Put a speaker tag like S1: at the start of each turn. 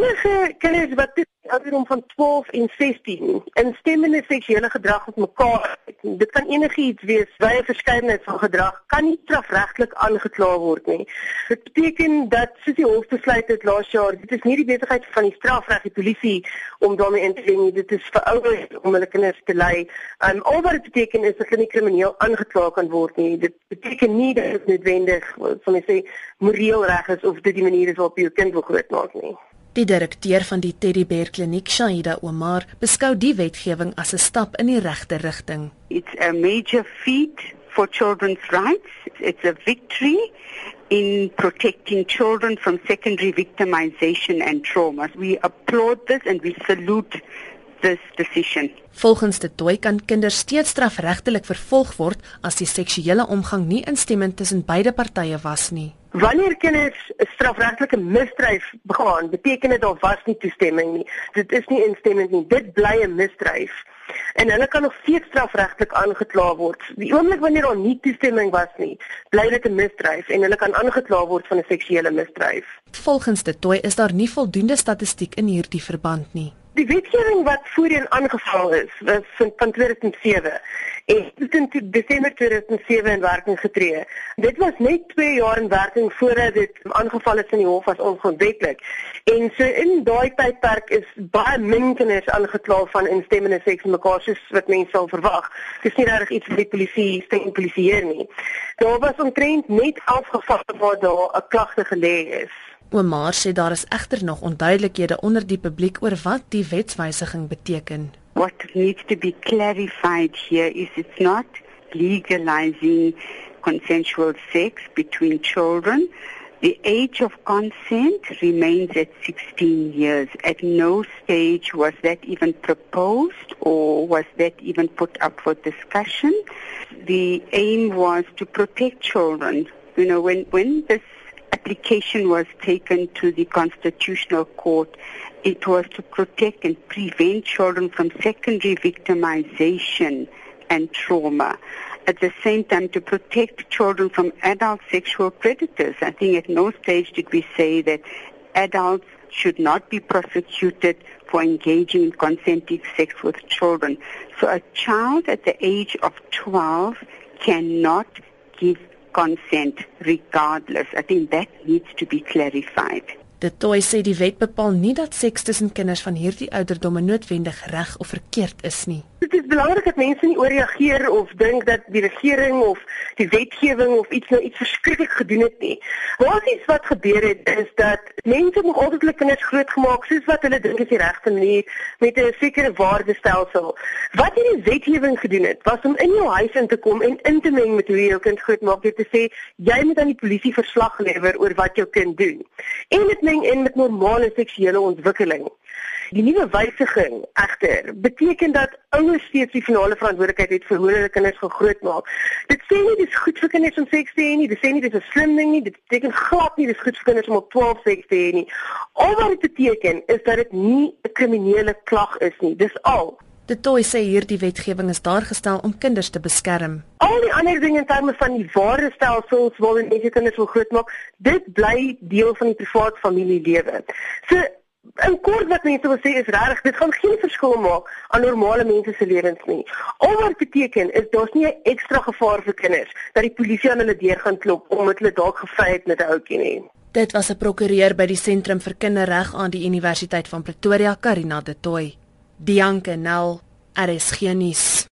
S1: Enige kinders wat ouderdom van 12 en 16 instemmende seksuele gedrag met mekaar het, dit kan enigiets wees, wye verskeidenheid van gedrag kan nie strafregtelik aangekla word nie. Dit beteken dat soos die hof besluit het laas jaar, dit is nie die besigheid van die strafreg die polisie om daarmee in te dring nie. Dit is vir ouers om hulle kinders te lei. Um al wat dit beteken is dat hulle nie krimineel aangekla kan word nie. Dit beteken nie dat dit noodwendig, soos ek sê, moreel reg is of dit die manier is waarop jy jou kind wil grootmaak nie.
S2: Die direkteur van die Teddy Bear Kliniek, Shaida Omar, beskou die wetgewing as 'n stap in die regte rigting.
S3: It's a major feat for children's rights. It's a victory in protecting children from secondary victimization and trauma. We applaud this and we salute this decision.
S2: Volgens die toy kan kinders steeds strafregtelik vervolg word as die seksuele omgang nie instemmend tussen beide partye was nie.
S1: Wanneer kinders 'n strafregtelike misdryf begaan, beteken dit daar was nie toestemming nie. Dit is nie instemmend nie. Dit bly 'n misdryf. En hulle kan nog steeds strafregtelik aangekla word. Die oomblik wanneer daar nie toestemming was nie, bly dit 'n misdryf en hulle kan aangekla word van 'n seksuele misdryf.
S2: Volgens die toy is daar nie voldoende statistiek in hierdie verband nie.
S1: Die wetgewing wat voorheen aangeval is, was van 2007 en dit het in Desember 2007 in werking getree. Dit was net 2 jaar in werking voordat dit aangeval is in die hof as ongrondwettig. En so in daai tydperk is baie min kinders aangekla van instemmende seks met mekaar soos wat mense sal verwag. Dis nie regtig iets vir die polisie stem polisieer nie. Daar was omtrent net afgevat waar daar 'n klagte gelê is.
S2: Omar sê daar is egter nog onduidelikhede onder die publiek oor wat die wetswysiging beteken.
S3: What needs to be clarified here is it's not legalizing consensual sex between children. The age of consent remains at 16 years. At no stage was that even proposed or was that even put up for discussion. The aim was to protect children. You know, when, when this application was taken to the Constitutional Court, it was to protect and prevent children from secondary victimization and trauma. At the same time, to protect children from adult sexual predators. I think at no stage did we say that adults should not be prosecuted for engaging in consenting sex with children. So a child at the age of 12 cannot give consent regardless. I think that needs to be clarified.
S2: Dit toe sê die wet bepaal nie dat seks tussen kinders van hierdie ouderdomme noodwendig reg of verkeerd is nie.
S1: Dit is belangrik dat mense nie ooreageer of dink dat die regering of die wetgewing of iets nou iets verskriklik gedoen het nie. Basies wat gebeur het is dat mense nog altyd hulle kinders grootgemaak soos wat hulle dink is die regte manier met 'n sekere waardestelsel. Wat hierdie wetgewing gedoen het, was om in jou huis in te kom en in te meng met hoe jy jou kind grootmaak, dit te sê jy moet aan die polisie verslag lewer oor wat jou kind doen. En dit meng in met normale seksuele ontwikkeling. Die nuwe wysiging egter beteken dat ouers steeds die finale verantwoordelikheid het vir hoe hulle kinders grootmaak. Dit sê nie dis goed vir kinders om seks te hê nie, dit sê nie dis 'n slim ding nie, dit beteken glad nie dis goed vir kinders om op 12 seks te hê nie. Al wat dit beteken is dat dit nie 'n kriminele klag is nie. Dis al.
S2: Die toy sê hierdie wetgewing is daar gestel om kinders te beskerm.
S1: Al die ander dinge in terme van die waardestelsels waarin mense kinders wil grootmaak, dit bly deel van die privaat familielewe. So En kort wat mense wil sê is reg, dit gaan geen verskil maak aan normale mense se lewens nie. Al wat beteken is daar's nie 'n ekstra gevaar vir kinders dat die polisie aan hulle deur gaan klop omdat hulle dalk gevry het met 'n ouetjie nie.
S2: Dit was 'n prokureur by die Sentrum vir Kinderreg aan die Universiteit van Pretoria, Karina de Tooy. Dianke Nel, RSG nuus.